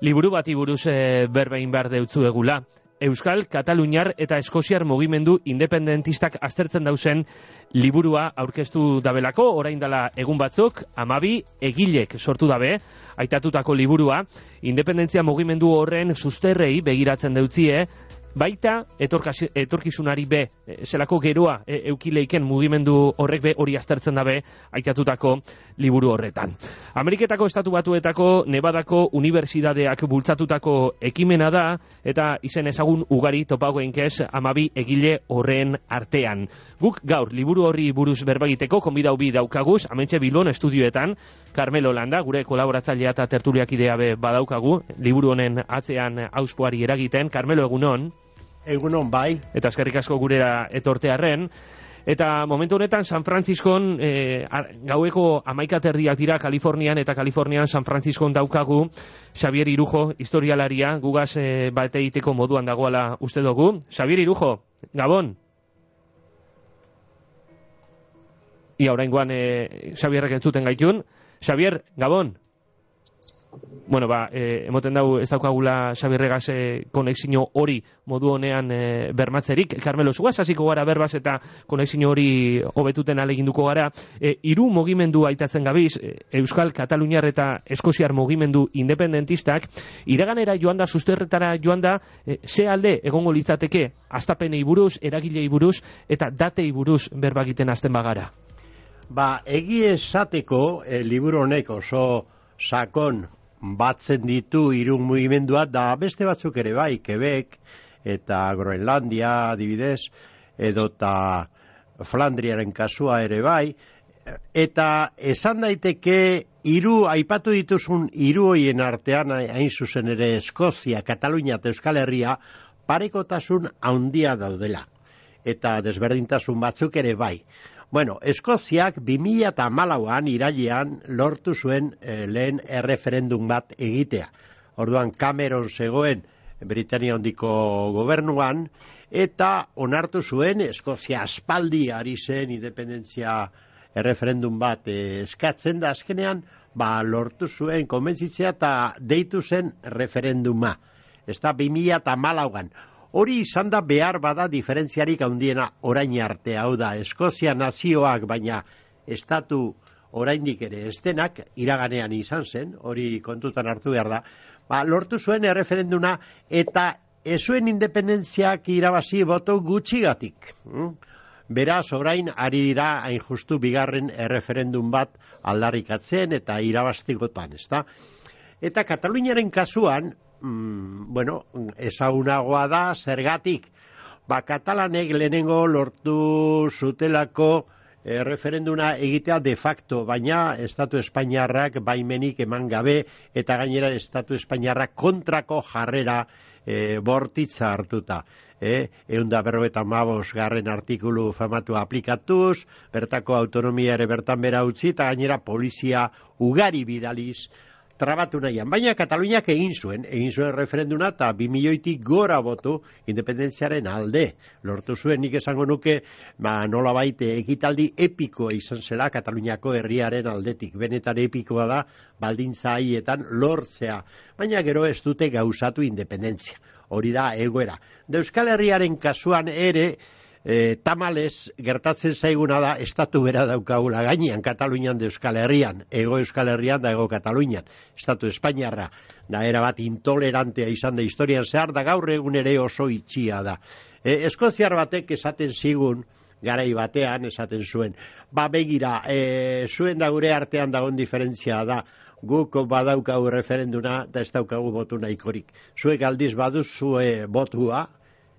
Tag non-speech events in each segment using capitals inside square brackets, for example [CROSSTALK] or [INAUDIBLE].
liburu bati buruz e, berbein behar deutzu egula. Euskal, Kataluniar eta Eskoziar mugimendu independentistak aztertzen dauzen liburua aurkeztu dabelako, orain dela egun batzuk, amabi egilek sortu dabe, aitatutako liburua, independentzia mugimendu horren susterrei begiratzen deutzie, baita etorkizunari be e, zelako geroa e, eukileiken mugimendu horrek be hori aztertzen dabe aitatutako liburu horretan. Ameriketako estatu batuetako Nevadako unibertsitateak bultzatutako ekimena da eta izen ezagun ugari topagoen kez amabi egile horren artean. Guk gaur liburu horri buruz berbagiteko konbidau bi daukaguz, amentxe bilon estudioetan, Carmelo Landa, gure kolaboratzailea eta tertuliak idea be badaukagu, liburu honen atzean auspoari eragiten, Carmelo egunon. Egunon bai. Eta eskerrik asko gurera etortearren. Eta momentu honetan San Franciscon e, gaueko amaikaterdiak dira Kalifornian eta Kalifornian San Franciscon daukagu Xavier Irujo, historialaria, gugaz e, bate iteko moduan dagoela uste dugu. Xavier Irujo, Gabon. Ia orain guan e, Xavierrek entzuten gaitun. Xavier, Gabon. Bueno, ba, e, emoten dau ez daukagula Xabirregaz e, konexio hori modu honean e, bermatzerik. Carmelo, zugaz hasiko gara berbaz eta konexio hori hobetuten aleginduko gara. E, iru mogimendu aitatzen gabiz, e, Euskal, Kataluniar eta Eskoziar mogimendu independentistak, iraganera joan da, susterretara joan da, e, ze alde egongo litzateke, astapenei buruz, eragilei buruz, eta datei buruz berbagiten azten bagara. Ba, egie esateko, e, liburu honek oso sakon batzen ditu irun mugimendua da beste batzuk ere bai, Quebec eta Groenlandia adibidez, edo eta Flandriaren kasua ere bai, eta esan daiteke hiru aipatu dituzun hiru hoien artean hain zuzen ere Eskozia, Katalunia eta Euskal Herria parekotasun handia daudela. Eta desberdintasun batzuk ere bai. Bueno, Eskoziak 2008an irailean lortu zuen e, lehen erreferendum bat egitea. Orduan Cameron zegoen Britania hondiko gobernuan, eta onartu zuen Eskozia aspaldi ari zen independentzia erreferendum bat e, eskatzen da azkenean, ba, lortu zuen konbentzitzea eta deitu zen referenduma. Ez da 2008an. Hori izan da behar bada diferentziarik handiena orain arte hau da Eskozia nazioak baina estatu oraindik ere estenak iraganean izan zen, hori kontutan hartu behar da, ba, lortu zuen erreferenduna eta ez zuen independentziak irabazi boto gutxigatik. Hm? Beraz, orain, ari dira, hain justu, bigarren erreferendum bat aldarrikatzen eta irabastikotan, ezta? Eta Kataluniaren kasuan, mm, bueno, ezagunagoa da, zergatik, ba, katalanek lehenengo lortu zutelako e, referenduna egitea de facto, baina Estatu Espainiarrak baimenik eman gabe, eta gainera Estatu Espainiarrak kontrako jarrera e, bortitza hartuta. E, egun da berroeta mabos garren artikulu famatu aplikatuz, bertako autonomia ere bertan bera utzi, eta gainera polizia ugari bidaliz, trabatu nahian. Baina Kataluniak egin zuen, egin zuen referenduna eta bi milioitik gora botu independentziaren alde. Lortu zuen nik esango nuke, ba, nola baite egitaldi epikoa izan zela Kataluniako herriaren aldetik. Benetan epikoa da, baldintza haietan lortzea. Baina gero ez dute gauzatu independentzia. Hori da egoera. De Euskal Herriaren kasuan ere, e, tamales gertatzen zaiguna da estatu bera daukagula gainean Katalunian de Euskal Herrian, ego Euskal Herrian da ego Katalunian, estatu Espainiarra da era bat intolerantea izan da historian zehar da gaur egun ere oso itxia da. E, Eskoziar batek esaten zigun garai batean esaten zuen. Ba begira, e, zuen da gure artean dagoen diferentzia da guk badaukagu referenduna eta ez daukagu botu nahikorik. Zuek aldiz badu zue botua,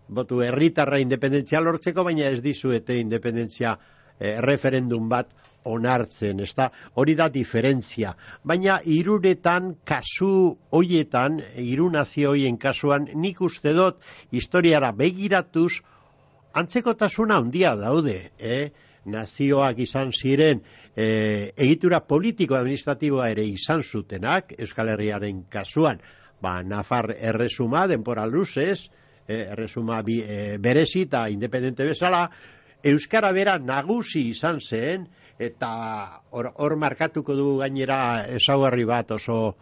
botu herritarra independentzia lortzeko, baina ez dizuete independentzia eh, referendum bat onartzen, ez hori da diferentzia. Baina iruretan, kasu hoietan, iru nazio hoien kasuan, nik uste dut, historiara begiratuz, antzekotasuna handia daude, eh? nazioak izan ziren e, egitura politiko-administratiboa ere izan zutenak, Euskal Herriaren kasuan, ba, Nafar erresuma, denpora luzez, erresuma bi, eh, berezi eta independente bezala, Euskara bera nagusi izan zen, eta hor, markatuko du gainera ezaugarri bat oso,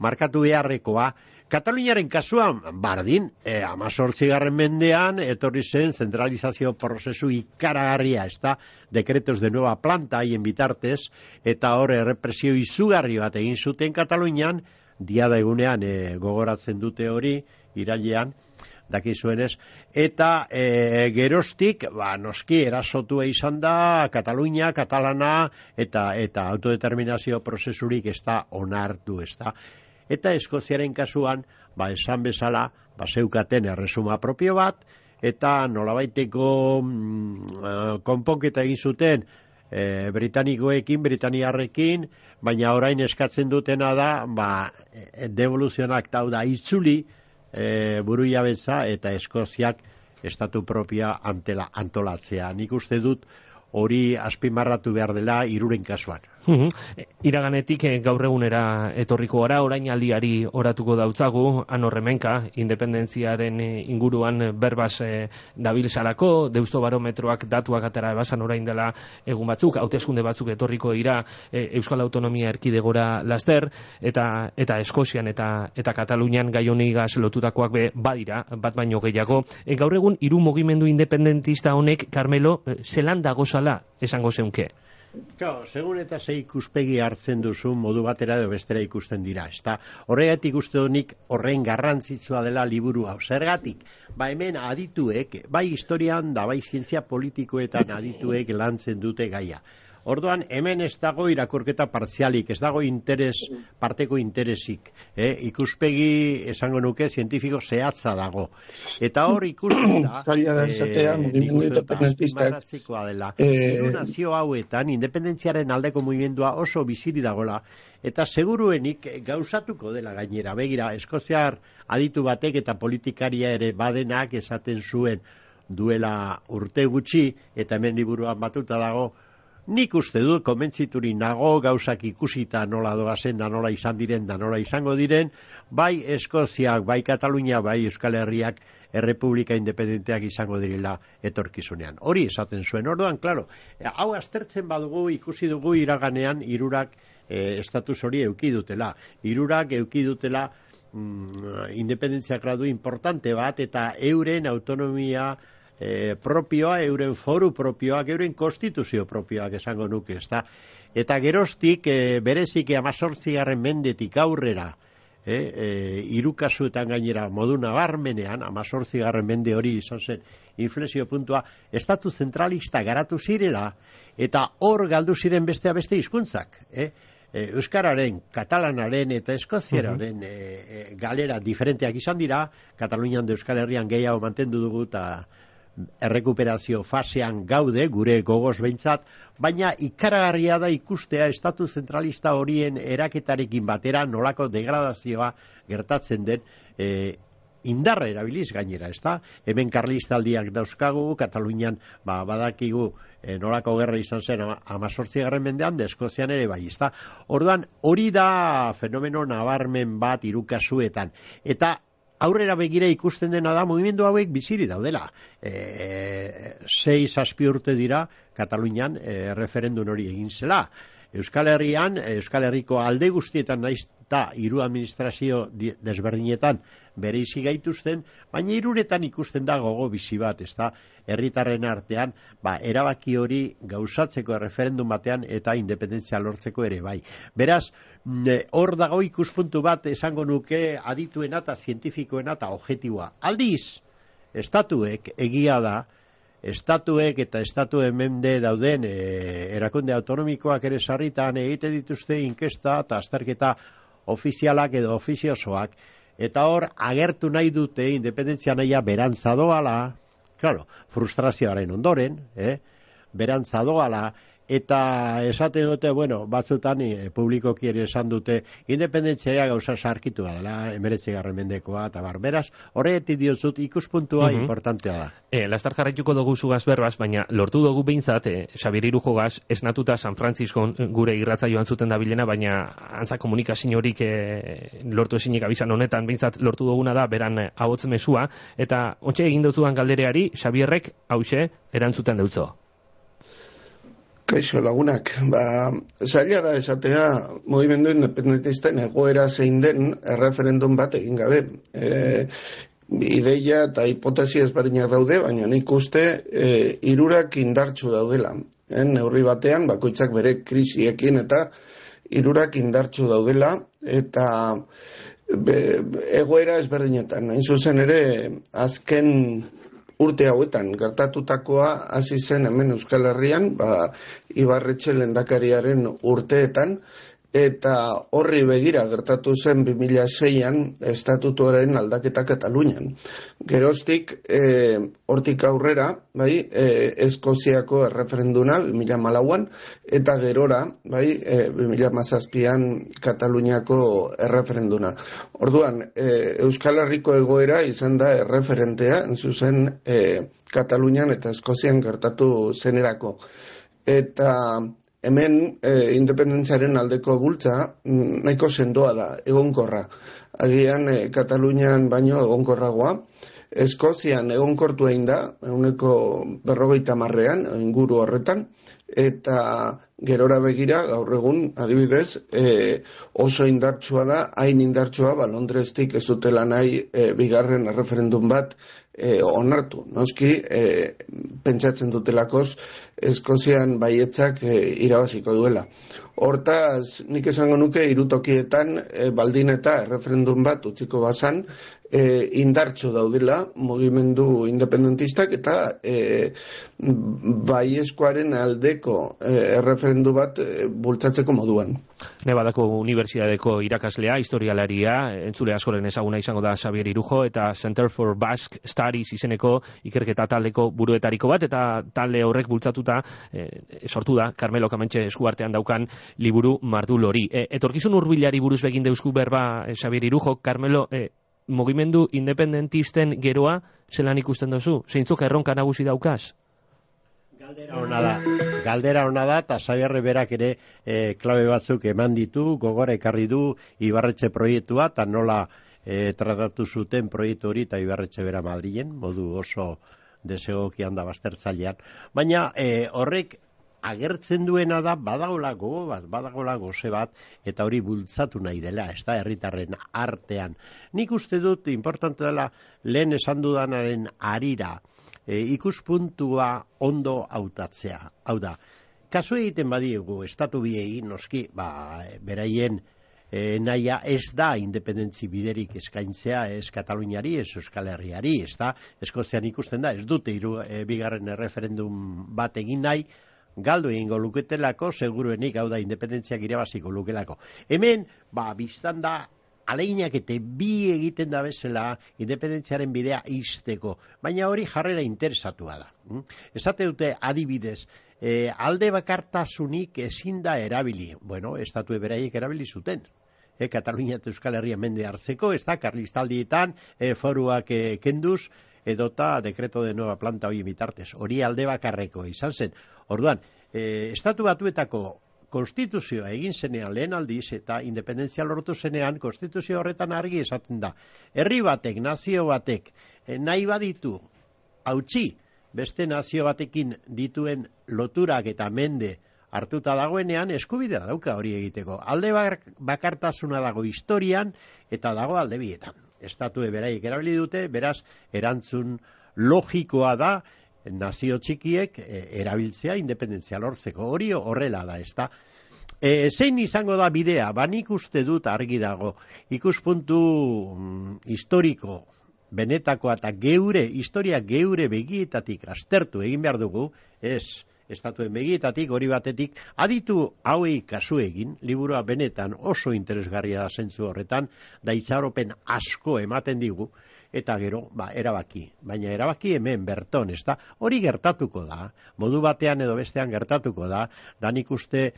markatu beharrekoa, Kataluniaren kasuan, bardin, e, amazortzigarren mendean, etorri zen zentralizazio prozesu ikaragarria, ez da, dekretos de nueva planta haien bitartez, eta hor represio izugarri bat egin zuten Katalunian, diada egunean e, gogoratzen dute hori, irailean, dakizuenez, eta e, gerostik, ba, noski, erasotua izan da, Katalunia, Katalana, eta, eta autodeterminazio prozesurik ez da onartu, ez da, eta Eskoziaren kasuan, ba, esan bezala, ba, zeukaten erresuma propio bat, eta nolabaiteko mm, eh, konponketa egin zuten e, britanikoekin, britaniarrekin, baina orain eskatzen dutena da, ba, e, devoluzionak tau da itzuli e, buru eta Eskoziak estatu propia antela, antolatzea. Nik uste dut hori azpimarratu behar dela iruren kasuan. Iraganetik eh, gaur egunera etorriko gara, orain aldiari oratuko dautzagu, anorremenka, independentziaren eh, inguruan berbaz e, dabil salako, deusto barometroak datuak atera ebasan orain dela egun batzuk, hauteskunde batzuk etorriko dira Euskal Autonomia erkidegora laster, eta eta Eskozian eta eta Katalunian gai honi lotutakoak be badira, bat baino gehiago. gaur egun, iru mugimendu independentista honek, Carmelo, zelan dago esango zeunke. Claro, segun eta ze ikuspegi hartzen duzu modu batera edo bestera ikusten dira, ezta? Horregatik uste honik horren garrantzitsua dela liburu hau. Zergatik, ba hemen adituek, bai historian da bai zientzia politikoetan adituek lantzen dute gaia. Orduan, hemen ez dago irakurketa partzialik, ez dago interes, parteko interesik. Eh? Ikuspegi, esango nuke, zientifiko zehatza dago. Eta hor [COUGHS] ikusten da, dela. Eh, nazio hauetan, independentziaren aldeko mugimendua oso biziri dagola, eta seguruenik gauzatuko dela gainera. Begira, Eskoziar aditu batek eta politikaria ere badenak esaten zuen duela urte gutxi, eta hemen liburuan batuta dago, Nik uste dut, komentzituri nago, gauzak ikusita nola doazen, da nola izan diren, da nola izango diren, bai Eskoziak, bai Katalunia, bai Euskal Herriak, errepublika independenteak izango direla etorkizunean. Hori esaten zuen, orduan, klaro, hau aztertzen badugu, ikusi dugu iraganean, irurak e, estatus hori euki dutela. Irurak euki dutela mm, independentzia gradu importante bat, eta euren autonomia, e, propioa, euren foru propioak, euren konstituzio propioak esango nuke, ezta? Eta gerostik, e, berezik amazortzi garren mendetik aurrera, e, e, irukasuetan gainera modu nabarmenean, amazortzi garren mende hori izan zen, inflexio puntua, estatu zentralista garatu zirela, eta hor galdu ziren bestea beste hizkuntzak, eh? Euskararen, katalanaren eta eskoziararen uh galera diferenteak izan dira, Katalunian de Euskal Herrian gehiago mantendu dugu eta errekuperazio fasean gaude, gure gogoz behintzat, baina ikaragarria da ikustea estatu zentralista horien eraketarekin batera nolako degradazioa gertatzen den e, indarra erabiliz gainera, ezta? Hemen karlistaldiak dauzkagu, Katalunian ba, badakigu e, nolako gerra izan zen amazortzi garren mendean, deskozian ere bai, ezta? Orduan, hori da fenomeno nabarmen bat irukasuetan. Eta aurrera begira ikusten dena da mugimendu hauek biziri daudela. E, sei zazpi urte dira Katalunian e, referendun hori egin zela. Euskal Herrian, Euskal Herriko alde guztietan naiz eta hiru administrazio desberdinetan bere izi gaituzten, baina iruretan ikusten da gogo bizi bat, ez da, herritarren artean, ba, erabaki hori gauzatzeko referendum batean eta independentzia lortzeko ere bai. Beraz, mm, hor dago ikuspuntu bat esango nuke adituena eta zientifikoena eta objetiua. Aldiz, estatuek egia da, estatuek eta estatu mende dauden e, erakunde autonomikoak ere sarritan egite dituzte inkesta eta azterketa ofizialak edo ofiziosoak, eta hor agertu nahi dute independentzia nahia berantza doala, claro, frustrazioaren ondoren, eh? berantza doala, eta esaten dute, bueno, batzutan e, publikoki ere esan dute independentzia gauza sarkitu dela, emeretzi garren mendekoa, eta barberaz, horretik diotzut ikuspuntua uh importantea da. E, lastar jarraituko dugu zugaz berbaz, baina lortu dugu behintzat, e, Xabier Irujo gaz, esnatuta San Francisco gure irratza joan zuten da bilena, baina antza komunikazio horik e, lortu esinik abizan honetan, behintzat lortu duguna da, beran ahotzen mesua, eta ontsa egin dutzuan galdereari, Xabierrek, hause, erantzuten dutzo. Kaixo lagunak, ba, zaila da esatea movimendu independentisten egoera zein den erreferendum bat egin gabe. E, ideia eta hipotesi ezberdinak daude, baina nik uste e, irurak indartsu daudela. E, neurri batean, bakoitzak bere krisiekin eta irurak indartsu daudela, eta be, egoera ezberdinetan. Hain zuzen ere, azken urte hauetan gertatutakoa hasi zen hemen Euskal Herrian, ba, Ibarretxe lendakariaren urteetan, eta horri begira gertatu zen 2006an estatutuaren aldaketa Katalunian. Geroztik, e, hortik aurrera, bai, e, Eskoziako erreferenduna 2008an, eta gerora, bai, e, 2008an Kataluniako erreferenduna. Orduan, e, Euskal Herriko egoera izan da erreferentea, zuzen e, Katalunian eta Eskozian gertatu zenerako. Eta hemen e, independentziaren aldeko bultza mm, nahiko sendoa da, egonkorra. Agian e, Katalunian baino egonkorragoa. Eskozian egonkortu egin da, eguneko berrogeita marrean, inguru horretan, eta gerora begira, gaur egun, adibidez, e, oso indartsua da, hain indartsua, ba, Londrestik ez dutela nahi e, bigarren referendum bat e, onartu. Noski, e, pentsatzen dutelakoz, Eskozian baietzak e, irabaziko duela. Hortaz, nik esango nuke, irutokietan, e, baldin eta referendum bat utziko bazan, e, indartxo daudela mugimendu independentistak eta e, bai eskuaren aldeko e, erreferendu bat e, bultzatzeko moduan. Nebadako Unibertsitateko irakaslea, historialaria, entzule askoren ezaguna izango da Xavier Irujo, eta Center for Basque Studies izeneko ikerketa taldeko buruetariko bat, eta talde horrek bultzatuta e, sortu da, Carmelo Kamentxe eskuartean daukan liburu mardul hori. E, etorkizun urbilari buruz begin deusku berba Xavier Irujo, Carmelo, e, mugimendu independentisten geroa zelan ikusten duzu? Zeintzuk erronka nagusi daukaz? Galdera hona da, galdera hona da, eta zaiarre berak ere e, klabe batzuk eman ditu, gogora ekarri du Ibarretxe proiektua, eta nola e, tratatu zuten proiektu hori eta Ibarretxe bera Madrilen, modu oso desegokian da baztertzailean. Baina e, horrek agertzen duena da badagola gogo bat, badagola goze bat, eta hori bultzatu nahi dela, ez da, herritarren artean. Nik uste dut, importante dela, lehen esan dudanaren arira, e, ikuspuntua ondo hautatzea. Hau da, kasu egiten badiegu, estatu biei, noski, ba, beraien, e, naia ez da independentzi biderik eskaintzea ez Kataluniari, ez Euskal Herriari, ez da, Eskozian ikusten da, ez dute iru, e, bigarren referendum bat egin nahi, galdu egingo luketelako, seguruenik hau da independentziak irabaziko lukelako. Hemen, ba, biztan da, aleinak eta bi egiten da bezala independentziaren bidea izteko, baina hori jarrera interesatua da. Hm? Esate dute adibidez, e, alde bakartasunik ezin da erabili, bueno, estatu eberaiek erabili zuten, e, Katalunia eta Euskal Herria mende hartzeko, ez da, karlistaldietan, e, foruak e, kenduz, edota dekreto de nueva planta hori bitartez. Hori alde bakarreko izan zen. Orduan, e, estatu batuetako konstituzioa egin zenean lehen aldiz eta independentzia lortu zenean konstituzio horretan argi esaten da. Herri batek, nazio batek, e, nahi baditu, hautsi, beste nazio batekin dituen loturak eta mende hartuta dagoenean eskubidea dauka hori egiteko. Alde bakartasuna dago historian eta dago alde bietan estatu eberaik erabili dute, beraz, erantzun logikoa da, nazio txikiek e, erabiltzea independentzia lortzeko. Hori horrela da, ez da. E, zein izango da bidea, banik uste dut argi dago, ikuspuntu mm, historiko, benetakoa eta geure, historia geure begietatik astertu egin behar dugu, ez, estatuen begietatik, hori batetik, aditu hauei kasu egin, liburua benetan oso interesgarria da zentzu horretan, da itxaropen asko ematen digu, eta gero, ba, erabaki. Baina erabaki hemen berton, ez da, hori gertatuko da, modu batean edo bestean gertatuko da, dan ikuste,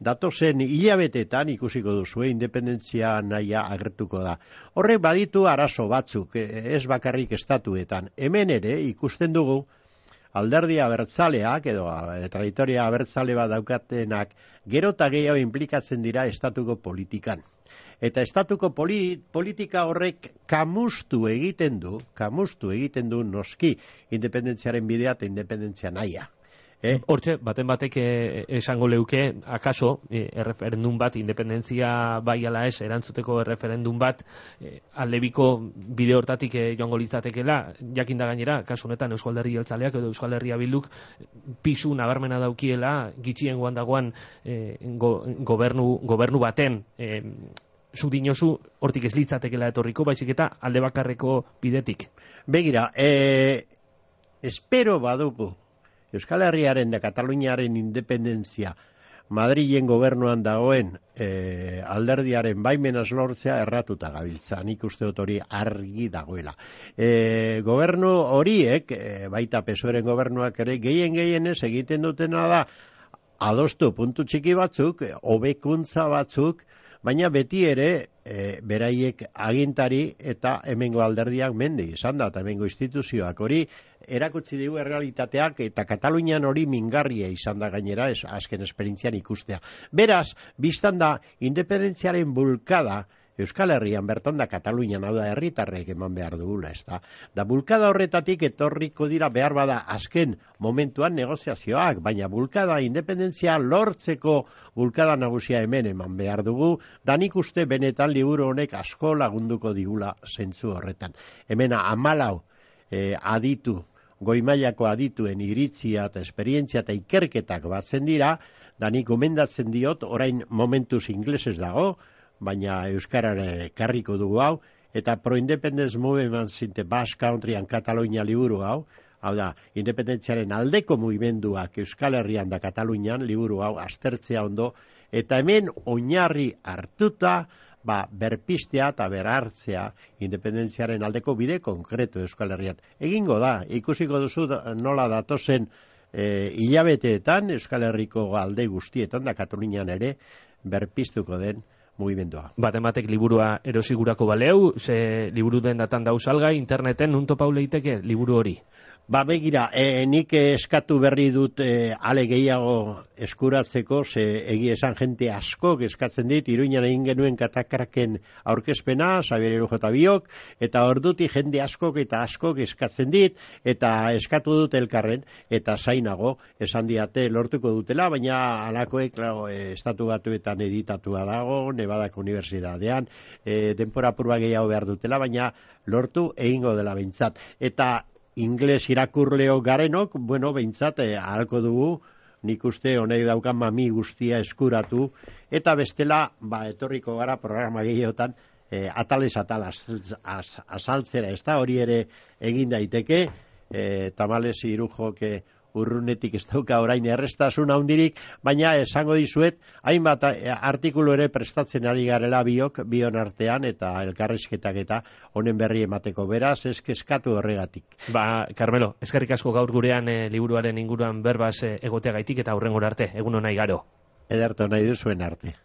datozen hilabetetan ikusiko duzu, independentzia nahia agertuko da. Horrek baditu arazo batzuk, ez bakarrik estatuetan. Hemen ere ikusten dugu, alderdia abertzaleak edo traditoria abertzale bat daukatenak gero eta gehiago implikatzen dira estatuko politikan. Eta estatuko politika horrek kamustu egiten du, kamustu egiten du noski independentziaren bidea eta independentzia naia. Eh? Hortxe, baten batek eh, esango leuke, akaso, eh, erreferendum bat, independentzia bai ala ez, erantzuteko erreferendum bat, eh, aldebiko bide hortatik eh, joango litzatekela, jakin da gainera, kasu honetan Euskal Herri Jeltzaleak edo Euskal Herria Bilduk, pisu nabarmena daukiela, gitxien guan dagoan eh, go, gobernu, gobernu baten, eh, zu dinosu hortik ez litzatekela etorriko, baizik eta alde bakarreko bidetik. Begira, eh, espero badugu, Euskal Herriaren da Kataluniaren independentzia Madrilen gobernuan dagoen e, alderdiaren baimenas lortzea erratuta gabiltza, nik uste dut hori argi dagoela. E, gobernu horiek, e, baita pesoeren gobernuak ere, gehien gehienez egiten dutena da, adostu puntu txiki batzuk, hobekuntza batzuk, baina beti ere e, beraiek agintari eta hemengo alderdiak mende izan da, eta hemengo instituzioak hori erakutsi dugu errealitateak eta Katalunian hori mingarria izan da gainera ez, azken esperintzian ikustea. Beraz, biztan da, independentziaren bulkada, Euskal Herrian berton da Katalunian hau da herritarrek eman behar dugula, ez da. Da bulkada horretatik etorriko dira behar bada azken momentuan negoziazioak, baina bulkada independentzia lortzeko bulkada nagusia hemen eman behar dugu, da nik uste benetan liburu honek asko lagunduko digula zentzu horretan. Hemen amalau e, aditu, goimailako adituen iritzia eta esperientzia eta ikerketak batzen dira, da nik gomendatzen diot, orain momentuz inglesez dago, baina Euskarare karriko dugu hau, eta pro-independence movement zinte Basque Countryan Katalunia liburu hau, hau da, independentziaren aldeko mugimenduak Euskal Herrian da Katalunian liburu hau aztertzea ondo, eta hemen oinarri hartuta, ba, berpistea eta berartzea independentziaren aldeko bide konkretu Euskal Herrian. Egingo da, ikusiko duzu nola datozen e, hilabeteetan Euskal Herriko alde guztietan da Katalunian ere berpistuko den mugimendua. Baten batek liburua erosigurako baleu, ze liburu den datan dauz algai, interneten, nunto pauleiteke liburu hori? Ba begira, e, nik eskatu berri dut e, ale gehiago eskuratzeko, ze egi esan jente asko eskatzen dit, iruinan egin genuen katakraken aurkezpena, Xabier Erujota biok, eta orduti jende askok eta askok eskatzen dit, eta eskatu dut elkarren, eta zainago, esan diate lortuko dutela, baina alakoek, claro, e, estatu batuetan editatua dago, Nevadak Unibertsitatean, e, denpora purba gehiago behar dutela, baina lortu egingo dela behintzat. Eta ingles irakurleo garenok, bueno, behintzat, eh, ahalko dugu, nik uste honek daukan mami guztia eskuratu, eta bestela, ba, etorriko gara programa gehiotan, eh, atales atal azaltzera, ez da hori ere egin daiteke, eh, tamales irujoke, urrunetik ez dauka orain errestasun handirik, baina esango dizuet, hainbat eh, artikulu ere prestatzen ari garela biok, bion artean, eta elkarrizketak eta honen berri emateko beraz, eskeskatu horregatik. Ba, Carmelo, eskerrik asko gaur gurean e, liburuaren inguruan berbaz e, egotea gaitik eta hurren arte, egun honai garo. Ederto nahi duzuen arte.